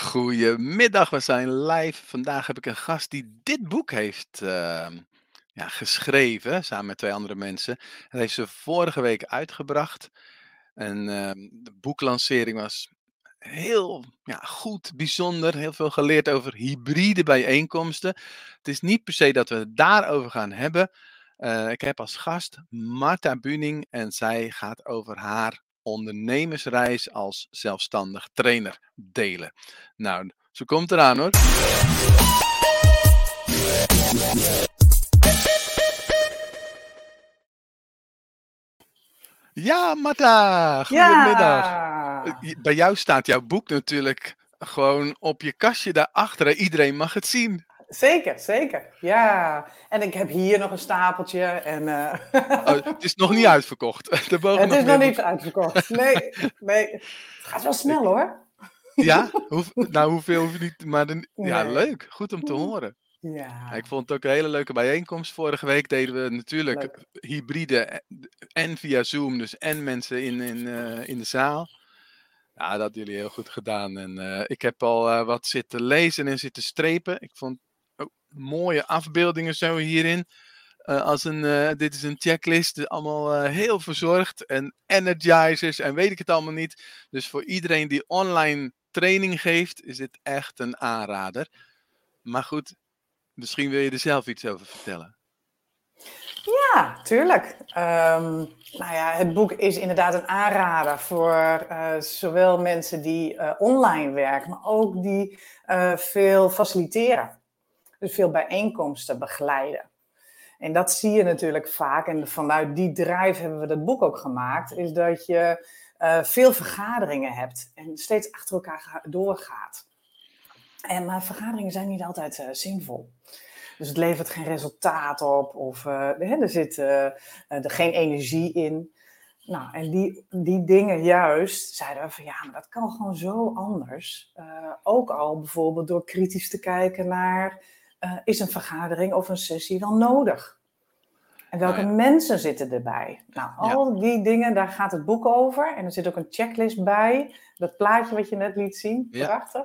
Goedemiddag, we zijn live. Vandaag heb ik een gast die dit boek heeft ehm, ja, geschreven, samen met twee andere mensen. Dat heeft ze vorige week uitgebracht. En ehm, de boeklancering was heel ja, goed, bijzonder. Heel veel geleerd over hybride bijeenkomsten. Het is niet per se dat we het daarover gaan hebben. Eh, ik heb als gast Marta Buning en zij gaat over haar ondernemersreis als zelfstandig trainer delen. Nou, zo komt eraan hoor. Ja, Marta, goedemiddag. Ja. Eh, Bij jou staat jouw boek natuurlijk gewoon op je kastje daarachter. Iedereen mag het zien. Zeker, zeker. Ja. En ik heb hier nog een stapeltje. En, eh, Oh, het is nog niet uitverkocht. Er het is meer nog niet uitverkocht. Nee, nee. Het gaat wel snel hoor. Ja? Nou, hoeveel hoef je niet. Maar de- ja, Nee. leuk. Goed om te horen. Ja. Ik vond het ook een hele leuke bijeenkomst. Vorige week deden we natuurlijk Leuk. hybride en via Zoom, dus en mensen in, in, eh, in de zaal. Ja, dat hadden jullie heel goed gedaan. En eh, ik heb al wat zitten lezen en zitten strepen. Ik vond mooie afbeeldingen zo hierin. Eh, als een, eh, dit is een checklist, eh, allemaal heel verzorgd en energizers en weet ik het allemaal niet. Dus voor iedereen die online training geeft, is dit echt een aanrader. Maar goed, misschien wil je er zelf iets over vertellen. Ja, tuurlijk. Ehm, nou ja, het boek is inderdaad een aanrader voor zowel mensen die online werken, maar ook die veel faciliteren. Dus veel bijeenkomsten begeleiden. En dat zie je natuurlijk vaak. En vanuit die drive hebben we dat boek ook gemaakt. Is dat je eh, veel vergaderingen hebt en steeds achter elkaar ga- doorgaat. En, maar vergaderingen zijn niet altijd eh, zinvol. Dus het levert geen resultaat op of eh, er zit er geen energie in. Nou, en die, die dingen juist zeiden we van ja, maar dat kan gewoon zo anders. Ook al bijvoorbeeld door kritisch te kijken naar eh, is een vergadering of een sessie wel nodig? En welke Nou mensen zitten erbij? Nou, al die dingen, daar gaat het boek over. En er zit ook een checklist bij. Dat plaatje wat je net liet zien, Ja. prachtig.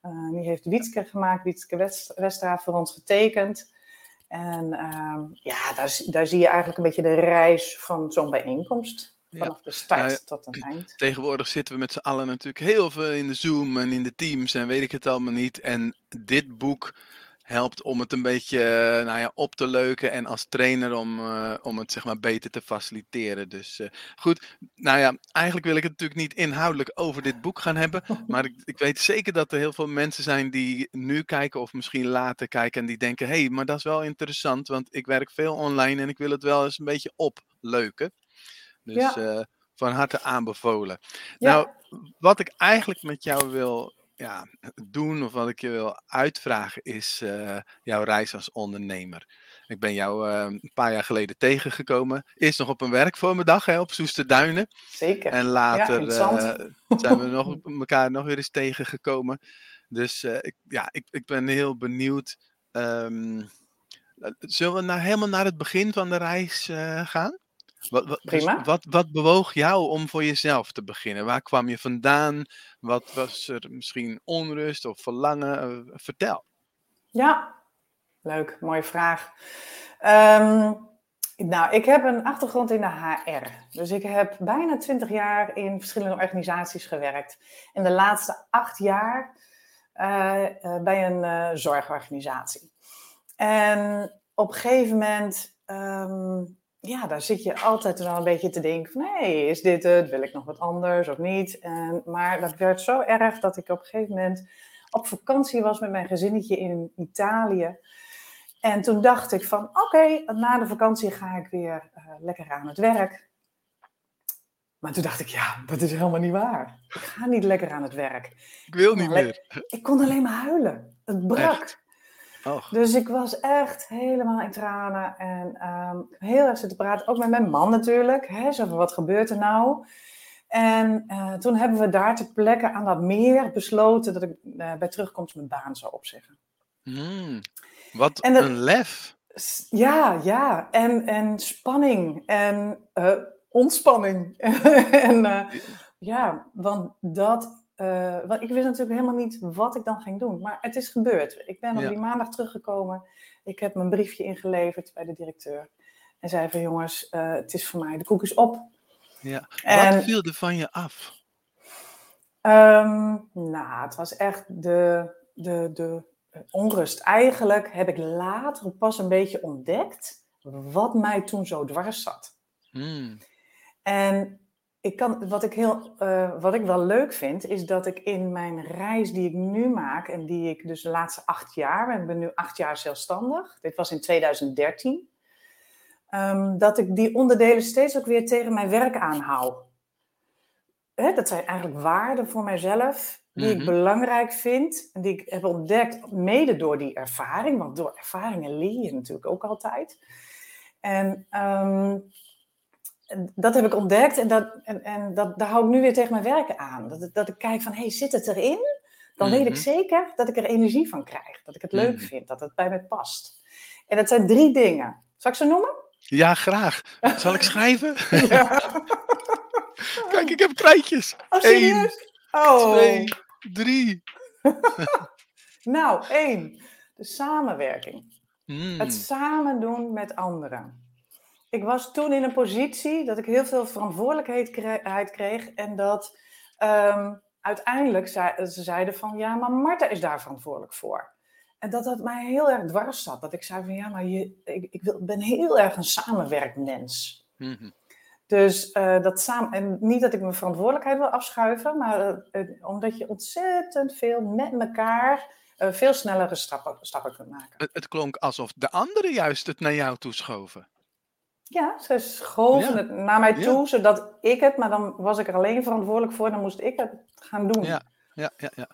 Eh, die heeft Wietske gemaakt, Wietske West- Westra voor ons getekend. En ehm, ja, daar, zie- daar zie je eigenlijk een beetje de reis van zo'n bijeenkomst. Vanaf de start Nou tot een eind. Tegenwoordig zitten we met z'n allen natuurlijk heel veel in de Zoom en in de Teams en weet ik het allemaal niet. En dit boek helpt om het een beetje eh, nou ja, op te leuken en als trainer om, eh, om het zeg maar beter te faciliteren. Dus eh, goed, nou ja, eigenlijk wil ik het natuurlijk niet inhoudelijk over dit boek gaan hebben. Maar ik, ik weet zeker dat er heel veel mensen zijn die nu kijken of misschien later kijken en die denken, hé, hey, maar dat is wel interessant, want ik werk veel online en ik wil het wel eens een beetje opleuken. Dus Ja. van harte aanbevolen. Ja. Nou, wat ik eigenlijk met jou wil ja, doen, of wat ik je wil uitvragen, is eh, jouw reis als ondernemer. Ik ben jou eh, een paar jaar geleden tegengekomen. Eerst nog op een werkvormiddag hè, op Soesterduinen. Zeker. En later eh, zijn we nog elkaar nog weer eens tegengekomen. Dus ik, ja, ik, ik ben heel benieuwd. ehm, eh, zullen we nou helemaal naar het begin van de reis gaan? Wat, wat, dus Prima. wat, wat bewoog jou om voor jezelf te beginnen? Waar kwam je vandaan? Wat was er misschien onrust of verlangen? Eh, vertel. Ja, leuk, mooie vraag. Ehm, nou, ik heb een achtergrond in de HR. Dus ik heb bijna twintig jaar in verschillende organisaties gewerkt. En de laatste acht jaar eh, eh, bij een eh, zorgorganisatie. En op een gegeven moment, ehm, ja, daar zit je altijd wel een beetje te denken van... hé, hey, is dit het? Wil ik nog wat anders of niet? En, maar dat werd zo erg dat ik op een gegeven moment op vakantie was met mijn gezinnetje in Italië. En toen dacht ik van, oké, na de vakantie ga ik weer eh, lekker aan het werk. Maar toen dacht ik, ja, dat is helemaal niet waar. Ik ga niet lekker aan het werk. Ik wil niet meer. Ik kon alleen maar huilen. Het brak. Echt? Dus ik was echt helemaal in tranen en ehm, heel erg zitten praten. Ook met mijn man natuurlijk. Hè, zo van, wat gebeurt er nou? En eh, toen hebben we daar ter plekke aan dat meer besloten dat ik eh, bij terugkomst mijn baan zou opzeggen. hmm. Wat En dat- een lef. Ja, ja. En, en spanning en eh, ontspanning. en ja, want dat eh, want ik wist natuurlijk helemaal niet wat ik dan ging doen. Maar het is gebeurd. Ik ben op Ja. die maandag teruggekomen. Ik heb mijn briefje ingeleverd bij de directeur. En zei van jongens, eh, het is voor mij, de koek is op. Ja. En- Wat viel er van je af? Ehm, nou, het was echt de, de, de onrust. Eigenlijk heb ik later pas een beetje ontdekt wat mij toen zo dwars zat. Hmm. En ik kan, wat, ik heel, eh, wat ik wel leuk vind, is dat ik in mijn reis die ik nu maak, en die ik dus de laatste acht jaar, en ik ben nu acht jaar zelfstandig, dit was in 2013, ehm, dat ik die onderdelen steeds ook weer tegen mijn werk aanhoud. Hè, dat zijn eigenlijk waarden voor mijzelf, die ik Mhm. belangrijk vind, en die ik heb ontdekt, mede door die ervaring, want door ervaringen leer je natuurlijk ook altijd. En ehm, en dat heb ik ontdekt en, dat, en, en dat, daar hou ik nu weer tegen mijn werken aan. Dat, ik- dat ik kijk van, hey, zit het erin? Dan weet ik Mhm. zeker dat ik er energie van krijg. Dat ik het leuk Mhm. vind, dat het bij me past. En dat zijn drie dingen. Zal ik ze noemen? Ja, graag. Zal ik schrijven? Ja. Kijk, ik heb krijtjes. Oh, Eén? Oh. Twee, drie. Nou, één. De samenwerking. Het samen doen met anderen. Ik was toen in een positie dat ik heel veel verantwoordelijkheid kre- kreeg. En dat ehm, uiteindelijk ze zeiden van ja, maar Marta is daar verantwoordelijk voor. En dat dat mij heel erg dwars zat. Dat ik zei van ja, maar je, ik, ik wil, ben heel erg een samenwerkmens. Mhm. Dus eh, dat samen, en niet dat ik mijn verantwoordelijkheid wil afschuiven, maar eh, omdat je ontzettend veel met elkaar eh, veel snellere stappen, stappen kunt maken. Het, het klonk alsof de anderen juist het naar jou toeschoven. Ja, ze schoven Ja. het naar mij Ja. toe, zodat ik het, maar dan was ik er alleen verantwoordelijk voor, dan moest ik het gaan doen. Ja. Ja, ja, ja.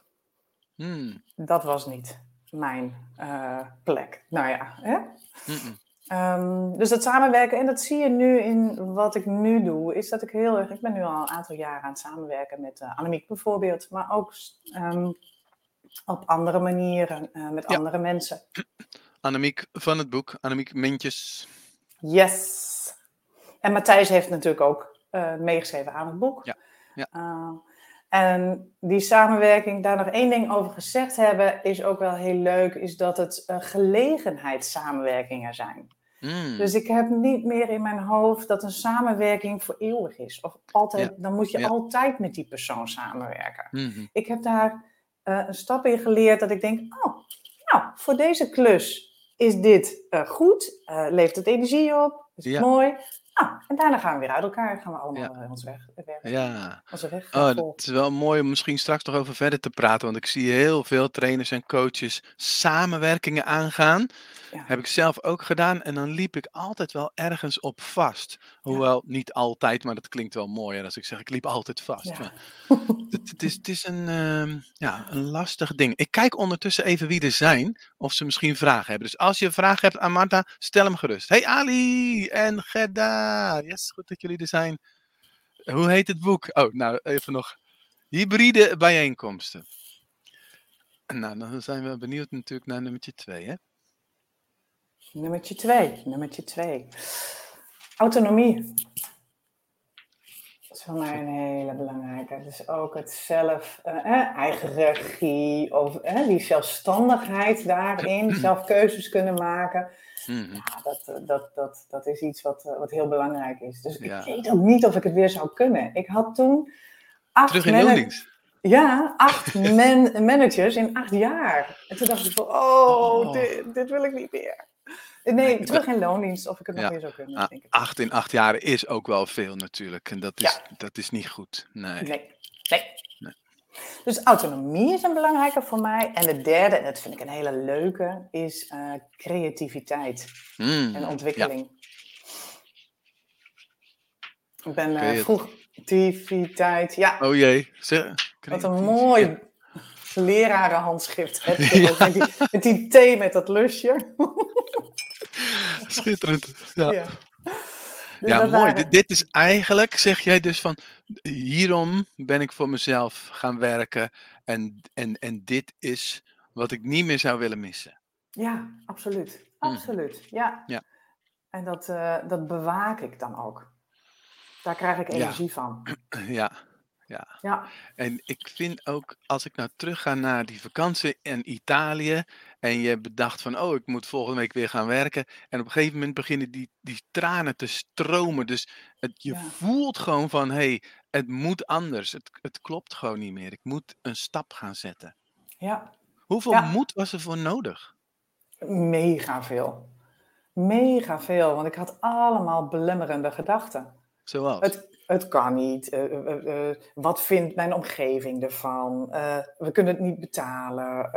Hmm. Dat was niet mijn eh, plek. Nou ja, hè? Ehm, dus dat samenwerken, en dat zie je nu in wat ik nu doe, is dat ik heel erg, ik ben nu al een aantal jaren aan het samenwerken met uh, Annemiek bijvoorbeeld, maar ook ehm, op andere manieren, eh, met Ja. andere mensen. Annemiek van het boek, Annemiek Mintjes. Yes. En Matthijs heeft natuurlijk ook eh, meegeschreven aan het boek. Ja, ja. Uh, en die samenwerking, daar nog één ding over gezegd hebben, is ook wel heel leuk, is dat het uh, gelegenheidssamenwerkingen zijn. Mm. Dus ik heb niet meer in mijn hoofd dat een samenwerking voor eeuwig is. Of altijd, Ja, dan moet je ja. altijd met die persoon samenwerken. Mhm. Ik heb daar een stap in geleerd dat ik denk, oh, nou, voor deze klus is dit uh, goed, uh, levert het energie op, is het Ja. mooi. Nou, en daarna gaan we weer uit elkaar, gaan we allemaal Ja. ons weg, weg, Ja. onze weg Oh, het is wel mooi om misschien straks nog over verder te praten. Want ik zie heel veel trainers en coaches samenwerkingen aangaan. Ja. Heb ik zelf ook gedaan. En dan liep ik altijd wel ergens op vast. Hoewel niet altijd, maar dat klinkt wel mooier als ik zeg ik liep altijd vast. Ja. Het, het is, het is een, ehm, ja, een lastig ding. Ik kijk ondertussen even wie er zijn. Of ze misschien vragen hebben. Dus als je een vraag hebt aan Marta, stel hem gerust. Hey Ali en Gerda. Yes, goed dat jullie er zijn. Hoe heet het boek? Oh, nou even nog. Hybride bijeenkomsten. Nou, dan zijn we benieuwd natuurlijk naar nummertje 2, hè? Nummertje twee, nummertje twee. Autonomie. Dat is voor mij een hele belangrijke. Dus ook het zelf, eh, eh, eigen regie, of eh, die zelfstandigheid daarin, zelf keuzes kunnen maken. Mhm. Ja, dat, eh, dat, dat, dat is iets wat, wat heel belangrijk is. Dus Ja. ik weet ook niet of ik het weer zou kunnen. Ik had toen acht Terug in loondienst. Ja, acht man managers in acht jaar. En toen dacht ik van, oh, Oh. Dit, dit wil ik niet meer. Nee, terug in loondienst of ik het nog weer zou kunnen. Ah, denk ik. acht in acht jaar is ook wel veel natuurlijk. En dat is, dat is niet goed. Nee. Nee, nee. Nee. Dus autonomie is een belangrijke voor mij. En de derde, en dat vind ik een hele leuke, is eh, creativiteit Mm, en ontwikkeling. Ik ben Creat- vroeg activiteit, ja, Oh jee. Wat een mooi lerarenhandschrift ook. Met, die, met die thee met dat lusje. Schitterend. Ja, ja. Dus mooi. waren- Dit, is eigenlijk, zeg jij dus van, hierom ben ik voor mezelf gaan werken. En, en, en dit is wat ik niet meer zou willen missen. Ja, absoluut. Absoluut, ja. Ja. En dat, eh, dat bewaak ik dan ook. Daar krijg ik Ja. energie van. Ja, Ja. Ja, En ik vind ook, als ik nou terug ga naar die vakantie in Italië en je bedacht van, oh, ik moet volgende week weer gaan werken. En op een gegeven moment beginnen die, die tranen te stromen. Dus het, je ja, voelt gewoon van, hé, hey, het moet anders. Het, het klopt gewoon niet meer. Ik moet een stap gaan zetten. ja, Hoeveel ja. moed was er voor nodig? Mega veel. Mega veel, want ik had allemaal belemmerende gedachten. Zoals? Het, het kan niet. eh, eh, eh, wat vindt mijn omgeving ervan? We kunnen het niet betalen.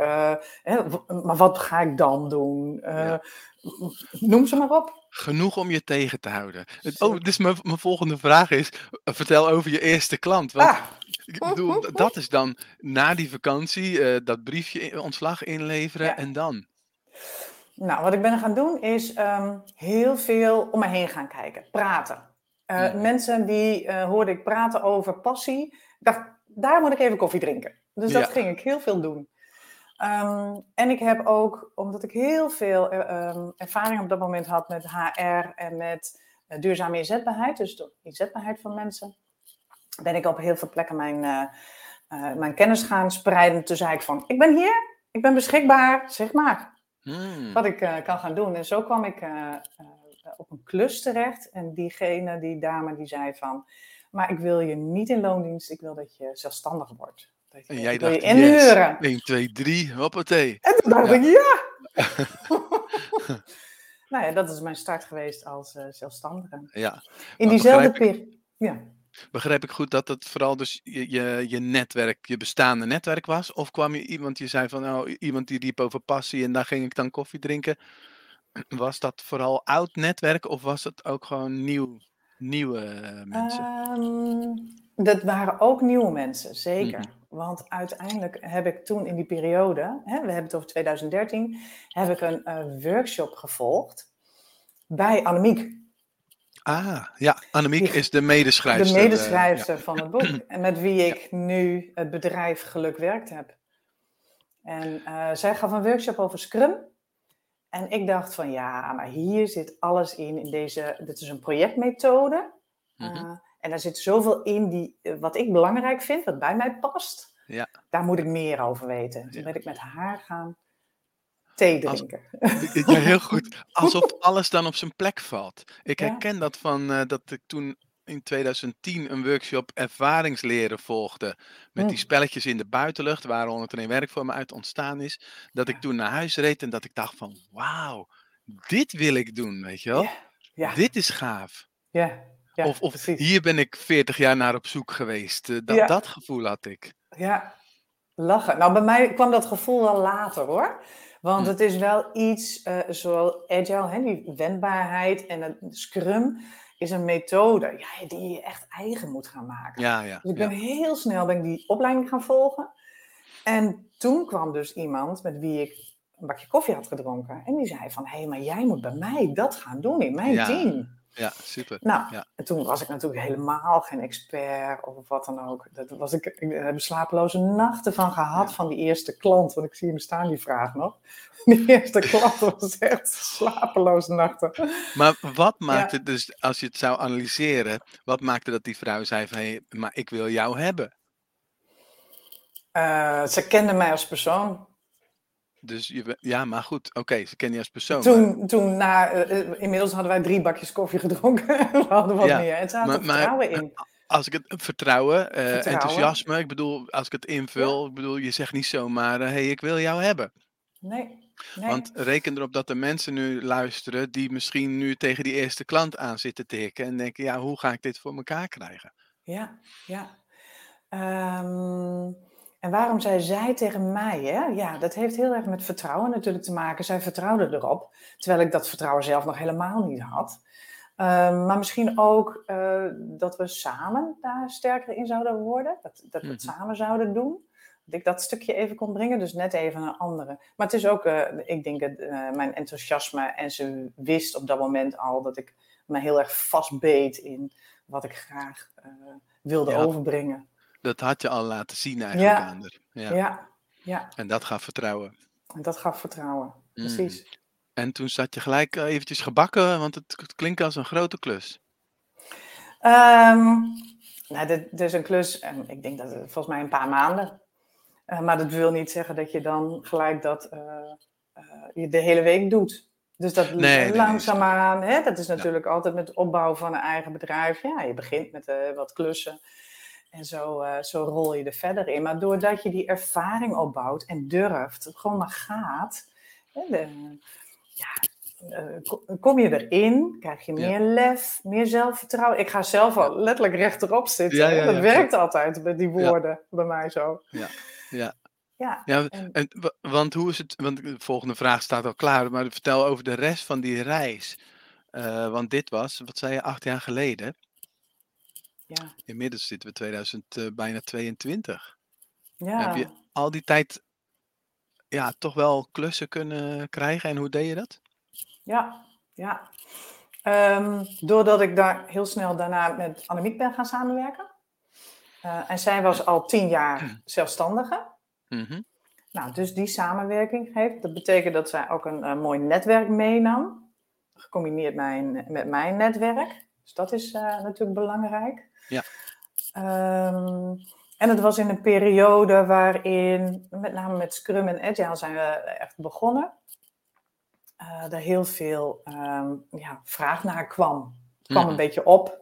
Hè, maar wat ga ik dan doen? Ja. Noem ze maar op. Genoeg om je tegen te houden. Oh, dus mijn, mijn volgende vraag is: vertel over je eerste klant. Want Ah, ik bedoel, dat is dan na die vakantie dat briefje ontslag inleveren ja. en dan. Nou, wat ik ben gaan doen is ehm, heel veel om me heen gaan kijken, praten. Eh. Mensen die eh, hoorde ik praten over passie. Ik dacht, daar moet ik even koffie drinken. Dus dat Ja. ging ik heel veel doen. Ehm, en ik heb ook, omdat ik heel veel eh, ehm, ervaring op dat moment had met HR en met duurzame inzetbaarheid, dus de inzetbaarheid van mensen, ben ik op heel veel plekken mijn, mijn kennis gaan spreiden. Toen zei ik van, ik ben hier, ik ben beschikbaar, zeg maar Hmm. wat ik kan gaan doen. En zo kwam ik op een klus terecht. En diegene, die dame, die zei van... Maar ik wil je niet in loondienst, ik wil dat je zelfstandig wordt. Dat je, En jij dacht: je yes, inhuren. 1, 2, 3, hoppatee. En toen dacht Ja. ik, ja! nou ja, dat is mijn start geweest als eh, zelfstandige. Ja. In diezelfde periode... Ja. Begrijp ik goed dat het vooral dus je, je, je netwerk, je bestaande netwerk was? Of kwam je iemand, je zei van nou, iemand die riep over passie en daar ging ik dan koffie drinken. Was dat vooral oud netwerk of was het ook gewoon nieuw, nieuwe eh, mensen? Ehm, dat waren ook nieuwe mensen, zeker. Mhm. Want uiteindelijk heb ik toen in die periode, hè, we hebben het over 2013, heb ik een eh, workshop gevolgd bij Annemiek, Ah, ja, Annemiek die- is de medeschrijfster. de eh, medeschrijfster van het boek. En met wie ik nu het bedrijf Geluk Werkt heb. En zij gaf een workshop over Scrum. En ik dacht van ja, maar hier zit alles in. in deze, dit is een projectmethode. Uh, en daar zit zoveel in die, uh, wat ik belangrijk vind, wat bij mij past. Ja. Daar moet ik meer over weten. Toen Ja. ben ik met haar gaan thee Als- drinken. Ja, heel goed. Alsof alles dan op zijn plek valt. Ik Ja. herken dat van eh, dat ik toen in 2010 een workshop ervaringsleren volgde. Met die Mm. spelletjes in de buitenlucht, waar 101 werk voor me uit ontstaan is. Dat ik toen naar huis reed en dat ik dacht van wauw, dit wil ik doen, weet je wel. Ja, ja, Dit is gaaf. ja, ja, of of precies. hier ben ik 40 jaar naar op zoek geweest. Eh, dat, dat gevoel had ik. Ja, lachen. Nou, bij mij kwam dat gevoel wel later hoor. Want Hm. het is wel iets, eh zowel agile, hè, die wendbaarheid en het scrum is een methode ja, die je echt eigen moet gaan maken. Ja, ja. Dus ik ja. ben heel snel ben ik die opleiding gaan volgen. En toen kwam dus iemand met wie ik een bakje koffie had gedronken. En die zei van, hé, hey, maar jij moet bij mij dat gaan doen in mijn Ja. team. Ja, super. Nou, Ja. en toen was ik natuurlijk helemaal geen expert of wat dan ook. Dat was ik, ik heb slapeloze nachten van gehad Ja. van die eerste klant. Want ik zie hem staan, die vraag nog. Die eerste klant was echt slapeloze nachten. Maar wat maakte dus, als je het zou analyseren, wat maakte dat die vrouw zei van, hé, maar ik wil jou hebben? Eh, ze kende mij als persoon. Dus je, ja, maar goed, oké, ze kennen je als persoon. maar- Toen, toen na, eh, eh, inmiddels hadden wij drie bakjes koffie gedronken. We hadden wat Ja, meer. En ze had maar- er maar- vertrouwen in. Als ik het vertrouwen, eh, Vertrouwen. enthousiasme, ik bedoel, als ik het invul, ik bedoel, je zegt niet zomaar, hé, hey, ik wil jou hebben. Nee, nee. Want reken erop dat er mensen nu luisteren die misschien nu tegen die eerste klant aan zitten tikken en denken, ja, hoe ga ik dit voor elkaar krijgen? Ja, ja. Ehm, en waarom zij zei tegen mij, hè? Ja, dat heeft heel erg met vertrouwen natuurlijk te maken. Zij vertrouwde erop, terwijl ik dat vertrouwen zelf nog helemaal niet had. Ehm, maar misschien ook eh, dat we samen daar sterker in zouden worden. Dat, dat we het Mhm. samen zouden doen. Dat ik dat stukje even kon brengen, dus net even een andere. Maar het is ook, eh, ik denk, eh, mijn enthousiasme. En ze wist op dat moment al dat ik me heel erg vastbeet in wat ik graag wilde Ja. overbrengen. Dat had je al laten zien eigenlijk Ja. aan haar. Ja. Ja, ja, En dat gaf vertrouwen. en dat gaf vertrouwen. Precies. Mhm. En toen zat je gelijk eh, eventjes gebakken, want het klinkt als een grote klus. Ehm, Nou, dit, is een klus, ik denk dat het volgens mij een paar maanden. Uh, maar dat wil niet zeggen dat je dan gelijk dat uh, uh, je de hele week doet. Dus dat Nee, nee, langzaamaan, hè, dat is natuurlijk altijd met het opbouwen van een eigen bedrijf. Ja, je begint met wat klussen en zo, zo rol je er verder in. Maar doordat je die ervaring opbouwt en durft, gewoon maar gaat, hè, de, ja, uh, kom je erin, krijg je meer ja. lef, meer zelfvertrouwen. Ik ga zelf al letterlijk rechterop zitten. Ja, ja, dat werkt altijd met die woorden bij mij zo. Ja, ja. Ja, ja en, en, want hoe is het? Want de volgende vraag staat al klaar, maar vertel over de rest van die reis. Uh, want dit was, wat zei je, acht jaar geleden. Ja. Inmiddels zitten we 2000, uh, bijna 22. Ja. Heb je al die tijd ja, toch wel klussen kunnen krijgen en hoe deed je dat? Ja, ja. Um, doordat ik daar heel snel daarna met Annemiek ben gaan samenwerken. Uh, en zij was al tien jaar zelfstandige. Mm -hmm. Nou, dus die samenwerking heeft. Dat betekent dat zij ook een, een mooi netwerk meenam. Gecombineerd mijn, met mijn netwerk. Dus dat is uh, natuurlijk belangrijk. Ja. Um, en het was in een periode waarin, met name met Scrum en Agile, zijn we echt begonnen uh, er heel veel um, ja, vraag naar kwam. Het kwam Mhm. een beetje op.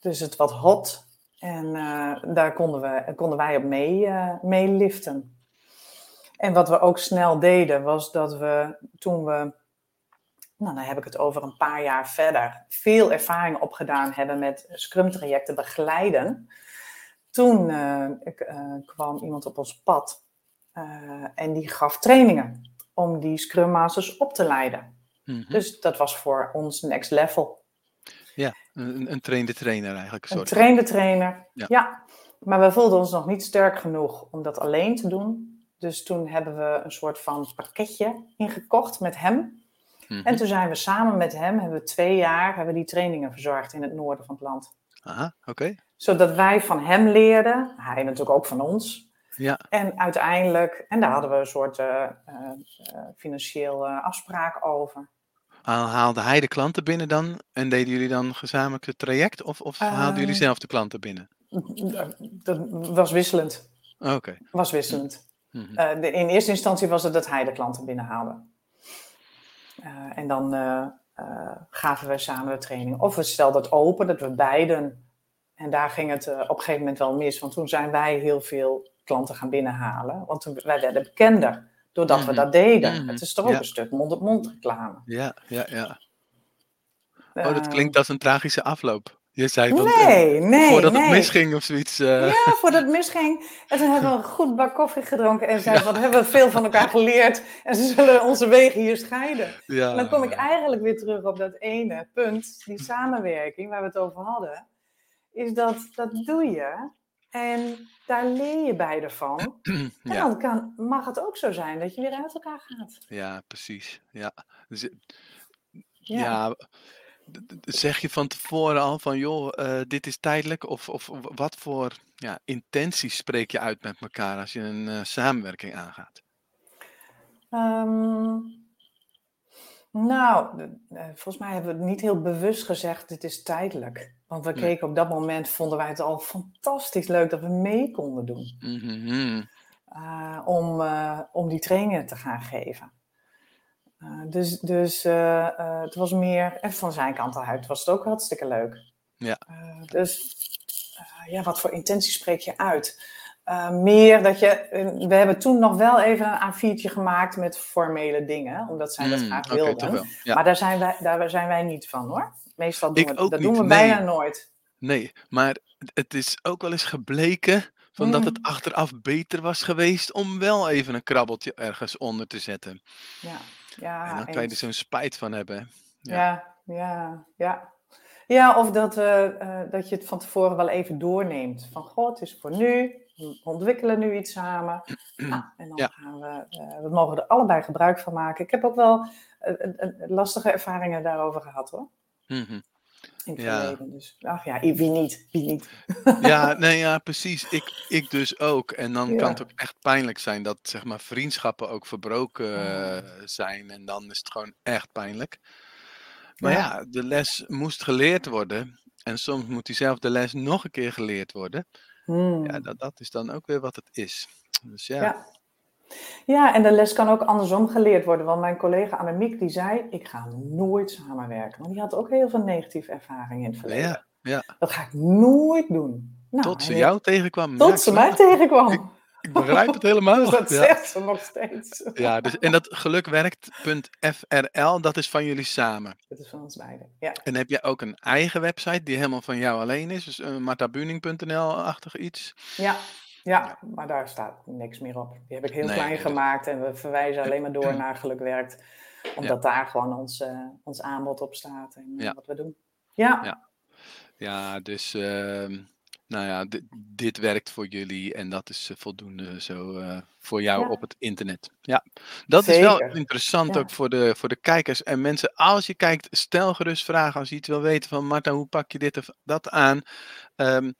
Dus het wat hot. En uh, daar konden, we, konden wij op mee, uh, mee liften. En wat we ook snel deden, was dat we toen we, nou dan heb ik het over een paar jaar verder, veel ervaring opgedaan hebben met Scrum-trajecten begeleiden. Toen ik, kwam iemand op ons pad en die gaf trainingen om die Scrum Masters op te leiden. Mhm. Dus dat was voor ons next level. Ja, een, een trainde trainer eigenlijk. Een Soort. trainde trainer, Ja. ja. Maar we voelden ons nog niet sterk genoeg om dat alleen te doen. Dus toen hebben we een soort van pakketje ingekocht met hem. Mhm. En toen zijn we samen met hem, hebben we twee jaar, hebben we die trainingen verzorgd in het noorden van het land. Aha, oké. Zodat wij van hem leerden, hij natuurlijk ook van ons. Ja, En uiteindelijk, en daar hadden we een soort uh, financieel afspraak over. haalde hij de klanten binnen dan en deden jullie dan gezamenlijk het traject? Of, of haalden jullie zelf de klanten binnen? Dat was wisselend. Oké. Was wisselend. Mhm. Uh, de, in eerste instantie was het dat hij de klanten binnenhaalde. Uh, en dan uh, gaven we samen de training. Of we stelden het open, dat we beiden. En daar ging het op een gegeven moment wel mis. Want toen zijn wij heel veel klanten gaan binnenhalen. Want toen, wij werden bekender doordat Mhm. we dat deden. Mhm. Het is toch ook Ja. een stuk mond-op-mond reclame. Ja, ja, ja. Oh, dat klinkt als een tragische afloop. Je zei van, Nee, nee, voordat nee. het misging of zoiets. eh, Ja, voordat het misging. En toen hebben we een goed bak koffie gedronken. En zeiden, wat hebben we veel van elkaar geleerd. En ze zullen onze wegen hier scheiden. ja, En dan kom ik eigenlijk weer terug op dat ene punt. Die samenwerking waar we het over hadden. Is dat, dat doe je. En daar leer je beide van. En Ja, dan kan, mag het ook zo zijn dat je weer uit elkaar gaat. ja, precies. Ja. Dus, eh, Ja. ja. Zeg je van tevoren al van, joh, eh, dit is tijdelijk? Of, of wat voor ja, intenties spreek je uit met elkaar als je een eh, samenwerking aangaat? Ehm, nou, volgens mij hebben we het niet heel bewust gezegd, dit is tijdelijk. Want we keken op dat moment, vonden wij het al fantastisch leuk dat we mee konden doen. Mhm. eh, om, om die trainingen te gaan geven. Eh, dus dus eh, eh, het was meer, en van zijn kant uit was het ook hartstikke leuk. Ja. Dus ja, wat voor intenties spreek je uit? Meer dat je, we hebben toen nog wel even een A4'tje gemaakt met formele dingen, omdat zij dat Mm, graag wilden. Ja. Maar daar zijn, wij, daar zijn wij niet van hoor. Meestal doen Ik we, ook dat niet, doen we nee. bijna nooit. Nee, maar het is ook wel eens gebleken van dat het Mm. achteraf beter was geweest om wel even een krabbeltje ergens onder te zetten. Ja, ja, en dan kan je er zo'n spijt van hebben. Ja. Ja, ja, ja. Ja, of dat, eh, dat je het van tevoren wel even doorneemt. Van, goh, het is voor nu. We ontwikkelen nu iets samen. Nou, en dan Ja. gaan we, eh, we mogen er allebei gebruik van maken. Ik heb ook wel lastige ervaringen daarover gehad hoor. Mhm. In het Ja. verleden. Dus, ach ja, wie niet, wie niet. Ja, nee, ja, precies. Ik, ik dus ook. En dan kan Ja. het ook echt pijnlijk zijn dat zeg maar, vriendschappen ook verbroken Ja. eh, zijn. En dan is het gewoon echt pijnlijk. Maar Ja. ja, de les moest geleerd worden. En soms moet diezelfde les nog een keer geleerd worden. Ja, Hmm. dat, dat is dan ook weer wat het is. Dus ja. Ja. En de les kan ook andersom geleerd worden. Want mijn collega Annemiek die zei, ik ga nooit samenwerken. Want die had ook heel veel negatieve ervaringen in het verleden. Ja, ja. Dat ga ik nooit doen. Nou, Tot ze jou tegenkwam. ik- Tot ze mij tegenkwam. Ik begrijp het helemaal. Dat Ja. zegt ze nog steeds. Ja, dus, en dat gelukwerkt.frl, dat is van jullie samen. Dat is van ons beiden. Ja. En heb je ook een eigen website die helemaal van jou alleen is? Dus uh, martabuning.nl-achtig iets? Ja. Ja, maar daar staat niks meer op. Die heb ik heel Nee, klein gemaakt en we verwijzen alleen maar door naar Gelukwerkt. Omdat daar gewoon ons, eh, ons aanbod op staat en eh, Ja. wat we doen. Ja, Ja. Ja, dus ehm, nou ja, di- dit werkt voor jullie en dat is eh, voldoende zo voor jou Ja. op het internet. Ja, dat is wel interessant Ja. ook voor de, voor de kijkers en mensen. Als je kijkt, stel gerust vragen als je iets wil weten van Marta, hoe pak je dit of dat aan? B-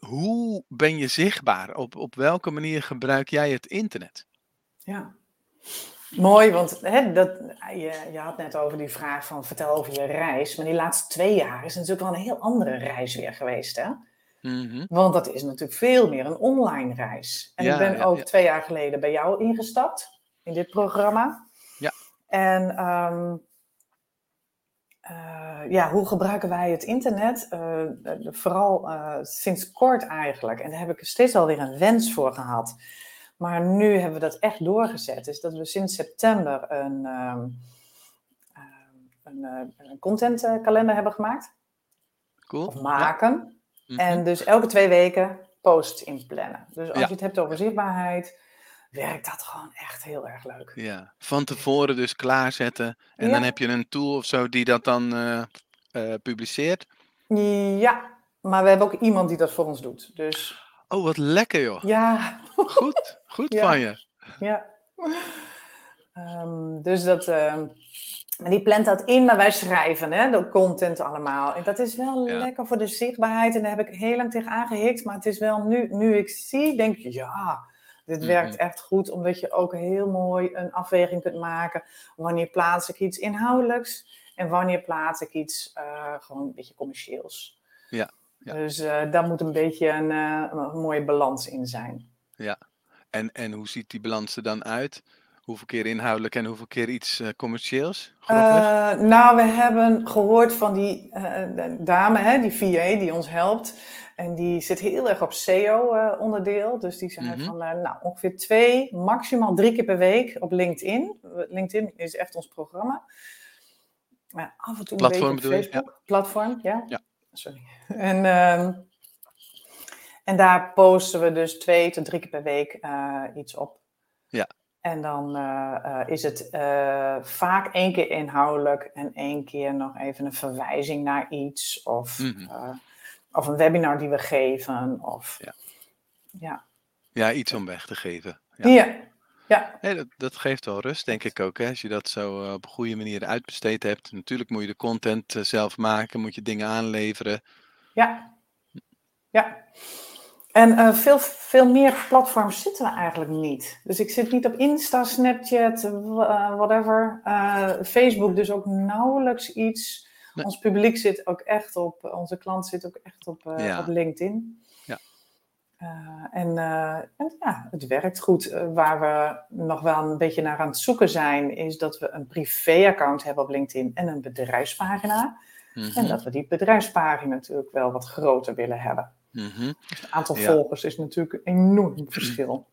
hoe ben je zichtbaar? Op, op welke manier gebruik jij het internet? Ja. Mooi, want hè, dat, je, je had net over die vraag van vertel over je reis. Maar die laatste twee jaar is natuurlijk wel een heel andere reis weer geweest. Hè? Mhm. Want dat is natuurlijk veel meer een online reis. En Ja, ik ben ja, ook ja. twee jaar geleden bij jou ingestapt in dit programma. Ja. En ehm, eh, ja, hoe gebruiken wij het internet? Eh, vooral eh, sinds kort eigenlijk. En daar heb ik steeds alweer een wens voor gehad. Maar nu hebben we dat echt doorgezet. Is dat we sinds september een, ehm, ehm, een, een contentkalender hebben gemaakt. Cool. Of maken. Ja. En Mhm. dus elke twee weken posts inplannen. Dus als Ja. je het hebt over zichtbaarheid, werkt dat gewoon echt heel erg leuk. Ja, van tevoren dus klaarzetten. En Ja. dan heb je een tool of zo die dat dan eh, eh, publiceert. Ja, maar we hebben ook iemand die dat voor ons doet. Dus Oh, wat lekker joh. ja, Goed, goed Ja. van je. ja. Ehm, dus dat, ehm, maar die plant dat in, maar wij schrijven hè, de content allemaal. En dat is wel Ja. lekker voor de zichtbaarheid. En daar heb ik heel lang tegen aangehikt. Maar het is wel nu, nu ik zie, denk ik, ja, dit werkt echt goed. Omdat je ook heel mooi een afweging kunt maken. Wanneer plaats ik iets inhoudelijks? En wanneer plaats ik iets eh, gewoon een beetje commercieels? Ja, ja. Dus eh, daar moet een beetje een, eh, een mooie balans in zijn. En, en hoe ziet die balans er dan uit? Hoeveel keer inhoudelijk en hoeveel keer iets eh, commercieels? Nou, we hebben gehoord van die dame, hè, die VA, die ons helpt. En die zit heel erg op SEO-onderdeel. dus die zei Mhm. van eh, nou, ongeveer twee, maximaal drie keer per week op LinkedIn. LinkedIn is echt ons programma. Maar af en toe een Platform beetje op je? Facebook. Platform, ja. Ja. Sorry. En, ehm, en daar posten we dus twee tot drie keer per week eh, iets op. Ja. En dan eh, eh, is het eh, vaak één keer inhoudelijk en één keer nog even een verwijzing naar iets. Of, Mhm. eh, of een webinar die we geven. Of, Ja. ja. Ja, iets om weg te geven. Ja. Ja. ja. Nee, dat, dat geeft wel rust, denk ik ook. Hè? Als je dat zo eh, op een goede manier uitbesteed hebt. Natuurlijk moet je de content eh, zelf maken, moet je dingen aanleveren. Ja. ja. En eh, veel, veel meer platforms zitten we eigenlijk niet. Dus ik zit niet op Insta, Snapchat, whatever. Facebook dus ook nauwelijks iets. Nee. Ons publiek zit ook echt op, onze klant zit ook echt op, eh, Ja. op LinkedIn. Ja. Eh, en, eh, en ja, het werkt goed. Eh, waar we nog wel een beetje naar aan het zoeken zijn, is dat we een privé-account hebben op LinkedIn en een bedrijfspagina. Mhm, En dat we die bedrijfspagina natuurlijk wel wat groter willen hebben. mhm. Het aantal Ja. volgers is natuurlijk een enorm verschil.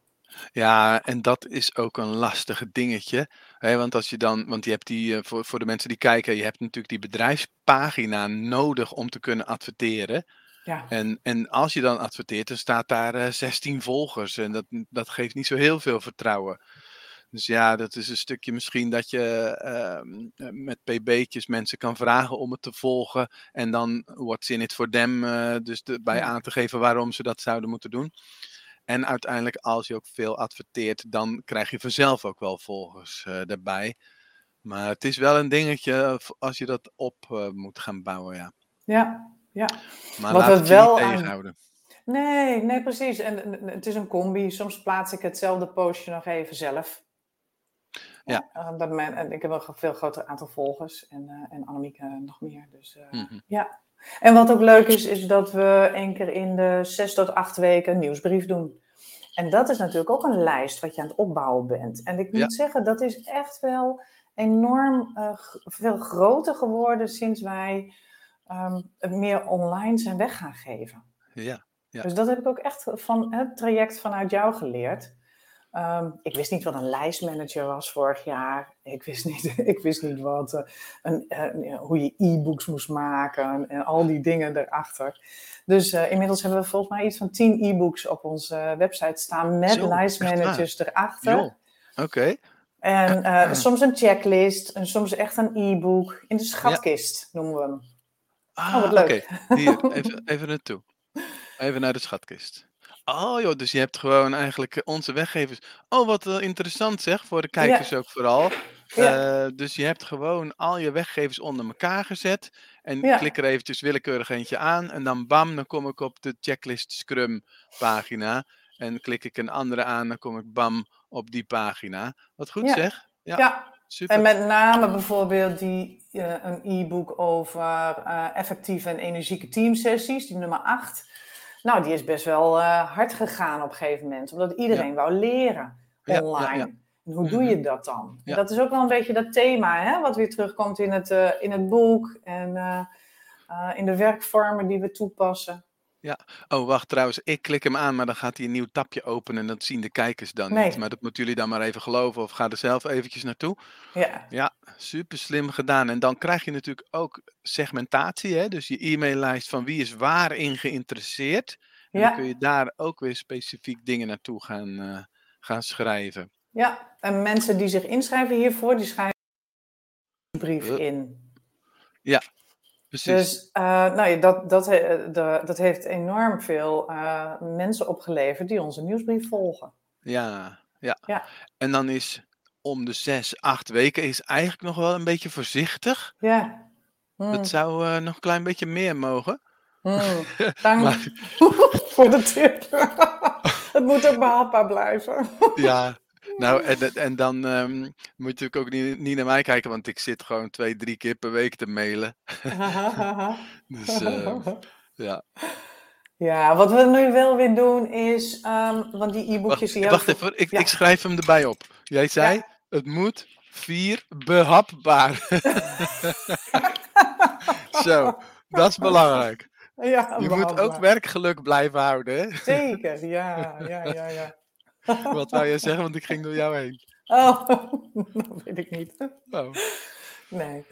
Ja, en dat is ook een lastige dingetje. Hè, want als je dan, want je hebt die, eh, voor, voor de mensen die kijken, je hebt natuurlijk die bedrijfspagina nodig om te kunnen adverteren. Ja, En, en als je dan adverteert, dan staat daar eh 16 volgers. En dat, dat geeft niet zo heel veel vertrouwen. Dus ja, dat is een stukje misschien dat je ehm, eh, met pb'tjes mensen kan vragen om het te volgen. En dan what's in it for them, eh, dus erbij Ja. aan te geven waarom ze dat zouden moeten doen. En uiteindelijk, als je ook veel adverteert, dan krijg je vanzelf ook wel volgers eh daarbij. Maar het is wel een dingetje eh, als je dat op eh, moet gaan bouwen, ja. ja, ja. Maar Wat laat we het wel niet aan- tegenhouden. Nee, nee, precies. En het is een combi. Soms plaats ik hetzelfde postje nog even zelf. Ja. dat men, en ik heb wel een veel groter aantal volgers. En, eh en Annemieke nog meer. Dus Mhm. ja. En wat ook leuk is, is dat we één keer in de zes tot acht weken een nieuwsbrief doen. En dat is natuurlijk ook een lijst wat je aan het opbouwen bent. En ik moet Ja. zeggen, dat is echt wel enorm eh, veel groter geworden sinds wij ehm, het meer online zijn weg gaan geven. Ja. Ja. Dus dat heb ik ook echt van het traject vanuit jou geleerd. Ehm, ik wist niet wat een lijstmanager was vorig jaar. Ik wist niet, ik wist niet wat, eh, een, eh, hoe je e-books moest maken en, en al die dingen erachter. Dus eh, inmiddels hebben we volgens mij iets van 10 e-books op onze website staan met Zo, lijstmanagers erachter. Oké. En eh, soms een checklist en soms echt een e-book. In de schatkist noemen we hem. Ah, Oh, wat leuk. oké. Hier, even, even naartoe. Even naar de schatkist. Oh joh, dus je hebt gewoon eigenlijk eh, onze weggevers. Oh, wat eh, interessant zeg, voor de kijkers ook vooral. Ja. Eh, dus je hebt gewoon al je weggevers onder elkaar gezet. En Ja. klik er eventjes willekeurig eentje aan. En dan bam, dan kom ik op de checklist Scrum pagina. En klik ik een andere aan, dan kom ik bam op die pagina. Wat goed Ja. zeg. Ja, ja, super. En met name bijvoorbeeld die, eh, een e-book over eh, effectieve en energieke teamsessies, die nummer 8. Nou, die is best wel eh, hard gegaan op een gegeven moment, omdat iedereen wou leren online. ja. En hoe doe Mhm. je dat dan? Dat is ook wel een beetje dat thema, hè, wat weer terugkomt in het, eh, in het boek en eh, in de werkvormen die we toepassen. Oh, wacht trouwens. Ik klik hem aan, maar dan gaat hij een nieuw tapje openen. En dat zien de kijkers dan Nee. niet. Maar dat moeten jullie dan maar even geloven. Of ga er zelf eventjes naartoe. Ja, Ja, super slim gedaan. En dan krijg je natuurlijk ook segmentatie. Hè? Dus je e-maillijst van wie is waarin geïnteresseerd. En dan kun ja, je daar ook weer specifiek dingen naartoe gaan, eh, gaan schrijven. ja. En mensen die zich inschrijven hiervoor, die schrijven een brief in. Precies. Dus eh, nou ja, dat, dat, de, dat heeft enorm veel eh, mensen opgeleverd die onze nieuwsbrief volgen. Ja, ja. Ja. En dan is om de zes, acht weken is eigenlijk nog wel een beetje voorzichtig. Ja. Hmm, Dat zou eh, nog een klein beetje meer mogen. hmm. Dank Maar- voor de tip. Het moet ook behapbaar blijven. Ja, nou en, en- dan ehm, moet je natuurlijk ook niet, niet naar mij kijken, want ik zit gewoon twee, drie keer per week te mailen. Dus eh, ja. ja, wat we nu wel weer doen is, ehm, want die e-bookjes Wacht, wacht even, ik, Ja. ik schrijf hem erbij op. Jij zei, Ja. het moet vier behapbaar. Zo, dat is belangrijk. Ja, Je moet ook werkgeluk blijven houden. Hè? Zeker, ja, ja, ja, ja. Wat wou jij zeggen, want ik ging door jou heen. Oh, dat weet ik niet. Oh. Nee.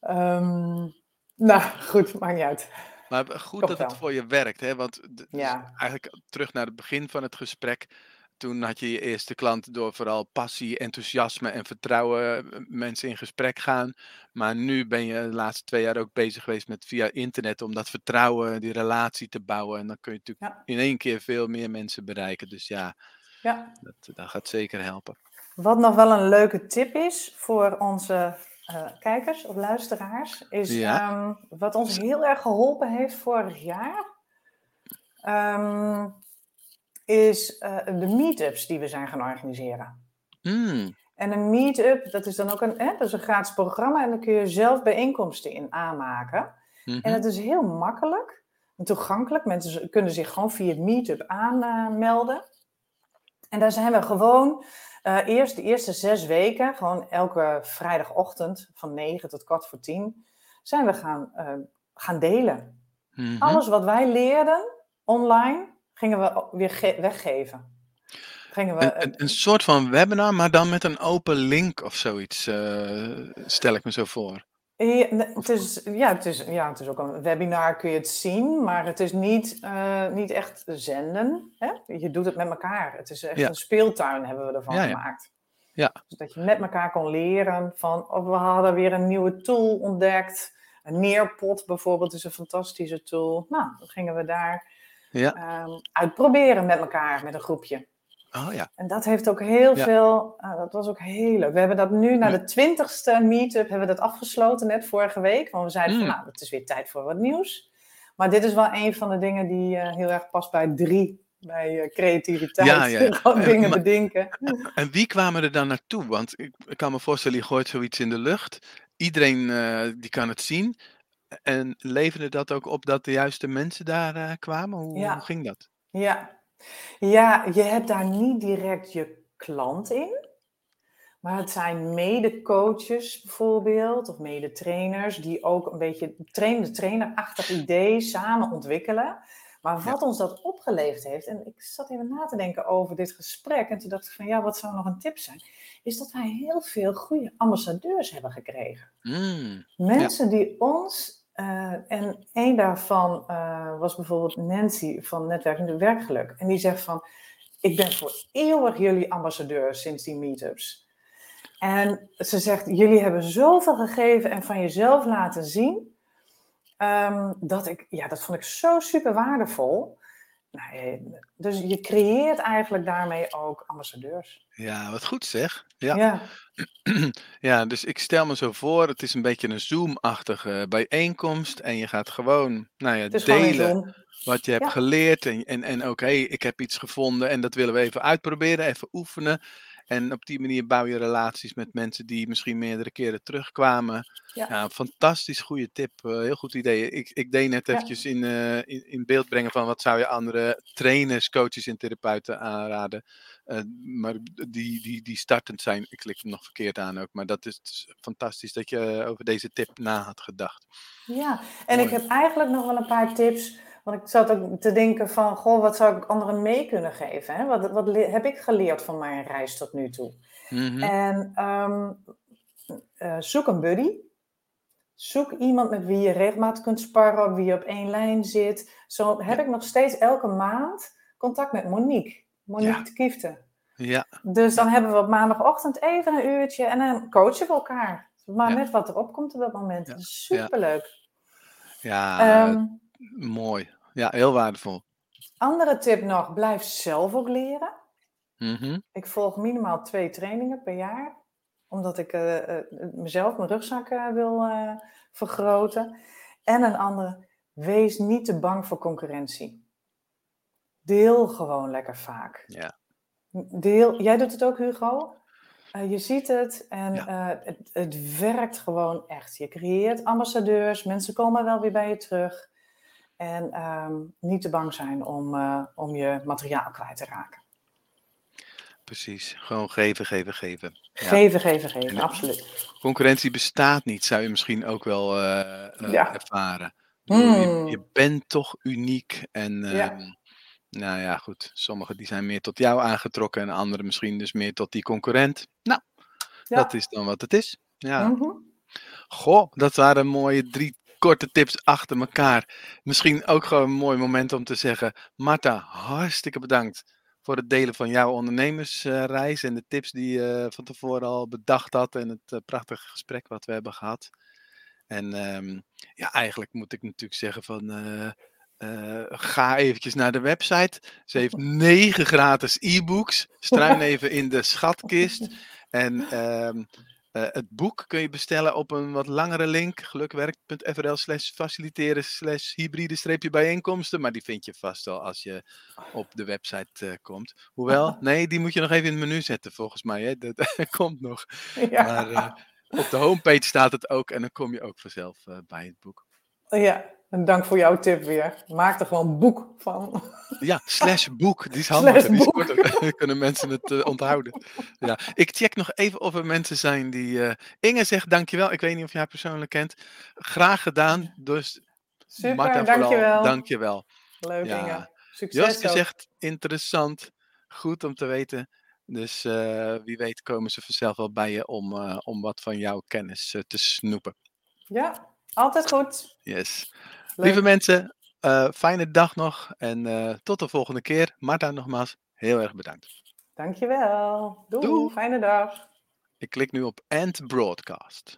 Ehm, nou, goed, maakt niet uit. Maar goed Toch dat het voor je werkt, hè? Want dus Ja. eigenlijk terug naar het begin van het gesprek. Toen had je je eerste klant door vooral passie, enthousiasme en vertrouwen eh, mensen in gesprek gaan. Maar nu ben je de laatste twee jaar ook bezig geweest met via internet om dat vertrouwen, die relatie te bouwen. En dan kun je natuurlijk Ja. in één keer veel meer mensen bereiken. Dus ja, Ja. dat, dat gaat zeker helpen. Wat nog wel een leuke tip is voor onze eh, kijkers of luisteraars, is Ja. ehm, wat ons heel erg geholpen heeft vorig jaar, ehm, is eh, de meetups die we zijn gaan organiseren. Hmm, En een meetup, dat is dan ook een, hè, dat is een gratis programma en dan kun je zelf bijeenkomsten in aanmaken. mhm. En het is heel makkelijk en toegankelijk. Mensen kunnen zich gewoon via het Meetup aanmelden. En daar zijn we gewoon eh, eerst de eerste zes weken, gewoon elke vrijdagochtend van 9 tot kwart voor 10, zijn we gaan, eh, gaan delen. Mhm. Alles wat wij leerden online, gingen we weer ge- weggeven. Gingen we, Een, een, een soort van webinar, maar dan met een open link of zoiets, eh, stel ik me zo voor. Ja, het is, ja, het is, ja, het is ook een webinar, kun je het zien, maar het is niet, eh, niet echt zenden. Hè? Je doet het met elkaar. Het is echt Ja. een speeltuin hebben we ervan Ja, gemaakt. Ja. Dus dat je met elkaar kon leren van, oh, we hadden weer een nieuwe tool ontdekt. Een Nearpod bijvoorbeeld is een fantastische tool. Nou, dan gingen we daar Ja. ehm, uitproberen met elkaar, met een groepje. Oh ja. En dat heeft ook heel Ja. veel, ah, dat was ook heel leuk. We hebben dat nu, na de twintigste meetup, hebben we dat afgesloten net vorige week. Want we zeiden van, Mm. nou, het is weer tijd voor wat nieuws. Maar dit is wel een van de dingen die eh, heel erg past bij drie, bij eh, creativiteit. Ja, ja, En- dingen maar- bedenken. En wie kwamen er dan naartoe? Want ik, ik kan me voorstellen, je gooit zoiets in de lucht. Iedereen die kan het zien. En leverde dat ook op dat de juiste mensen daar, kwamen? Hoe hoe ging dat? Ja. Ja, je hebt daar niet direct je klant in. Maar het zijn mede-coaches bijvoorbeeld, of mede-trainers, die ook een beetje trainer-trainer-achtig idee samen ontwikkelen. Maar Ja. wat ons dat opgeleverd heeft, en ik zat even na te denken over dit gesprek, en toen dacht ik van ja, wat zou nog een tip zijn? Is dat wij heel veel goede ambassadeurs hebben gekregen. Mm, Mensen die ons, eh, en één daarvan eh, was bijvoorbeeld Nancy van Netwerkende Werkgeluk. En die zegt van, ik ben voor eeuwig jullie ambassadeur sinds die meetups. En ze zegt, jullie hebben zoveel gegeven en van jezelf laten zien. ehm, dat ik, ja, dat vond ik zo super waardevol. Nou, dus je creëert eigenlijk daarmee ook ambassadeurs. ja, wat goed zeg. Ja. Ja, Ja, dus ik stel me zo voor, het is een beetje een Zoom-achtige bijeenkomst en je gaat gewoon, nou ja, delen wat je hebt Ja. geleerd en, en, en ook, hey, ik heb iets gevonden en dat willen we even uitproberen, even oefenen. En op die manier bouw je relaties met mensen die misschien meerdere keren terugkwamen. Ja. Ja, fantastisch goede tip, eh, heel goed idee. Ik, ik deed net Ja. eventjes in, eh, in, in beeld brengen van wat zou je andere trainers, coaches en therapeuten aanraden. Eh, maar die, die, die startend zijn, ik klik hem nog verkeerd aan ook. Maar dat is fantastisch dat je over deze tip na had gedacht. Ja, en ik heb eigenlijk nog wel een paar tips. Want ik zat ook te denken van, goh, wat zou ik anderen mee kunnen geven? Hè? Wat, wat heb ik geleerd van mijn reis tot nu toe? Mhm. En ehm, eh, zoek een buddy. Zoek iemand met wie je regelmatig kunt sparren, wie je op één lijn zit. Zo heb ik nog steeds elke maand contact met Monique. Monique Ja. de Kiefte. Ja, Dus dan hebben we op maandagochtend even een uurtje en dan coachen we elkaar. Maar Ja. net wat er opkomt op dat moment. Ja. Superleuk. ja Ehm, mooi. Ja, heel waardevol. Andere tip nog, blijf zelf ook leren. Mhm. Ik volg minimaal twee trainingen per jaar, omdat ik eh, eh, mezelf, mijn rugzak eh, wil vergroten. En een andere, wees niet te bang voor concurrentie. Deel gewoon lekker vaak. Ja. Deel, jij doet het ook, Hugo? Je ziet het en Ja. het, het werkt gewoon echt. Je creëert ambassadeurs, mensen komen wel weer bij je terug. En ehm, niet te bang zijn om, eh, om je materiaal kwijt te raken. Precies. Gewoon geven, geven, geven. Ja. Geven, geven, geven, En- absoluut. Concurrentie bestaat niet, zou je misschien ook wel eh, eh, Ja. ervaren. Je, Hmm. je bent toch uniek. En Ja. ehm, nou ja, goed. Sommigen die zijn meer tot jou aangetrokken en anderen misschien dus meer tot die concurrent. Nou, dat is dan wat het is. Ja. Mhm. Goh, dat waren mooie drie korte tips achter elkaar. Misschien ook gewoon een mooi moment om te zeggen: Marta, hartstikke bedankt voor het delen van jouw ondernemersreis en de tips die je van tevoren al bedacht had en het eh, prachtige gesprek wat we hebben gehad. En ehm, ja, eigenlijk moet ik natuurlijk zeggen van. eh, eh, ga eventjes naar de website. Ze heeft negen gratis e-books. Struin even in de schatkist. En ehm, eh, het boek kun je bestellen op een wat langere link. Gelukwerk.frl slash faciliteren slash hybride streepje bijeenkomsten. Maar die vind je vast wel als je op de website eh, komt. Hoewel, nee, die moet je nog even in het menu zetten volgens mij. Hè? Dat, komt nog. Ja. Maar eh, op de homepage staat het ook. En dan kom je ook vanzelf eh, bij het boek. ja, en dank voor jouw tip weer. Maak er gewoon een boek van. Ja, slash boek. Die is handiger. Slash Die is kunnen mensen het eh, onthouden. Ja. Ik check nog even of er mensen zijn die... eh, Inge zegt dankjewel. Ik weet niet of jij haar persoonlijk kent. Graag gedaan. Dus Super, Marta dankjewel. vooral, dankjewel. Leuk Ja. Inge. Succes ook. zegt interessant. Goed om te weten. Dus eh, wie weet komen ze vanzelf wel bij je om, om wat van jouw kennis te snoepen. Ja, altijd goed. Yes. Leuk. Lieve mensen, eh, fijne dag nog. En eh, tot de volgende keer. Marta nogmaals, heel erg bedankt. Dankjewel. Doei. Doei. Fijne dag. Ik klik nu op End Broadcast.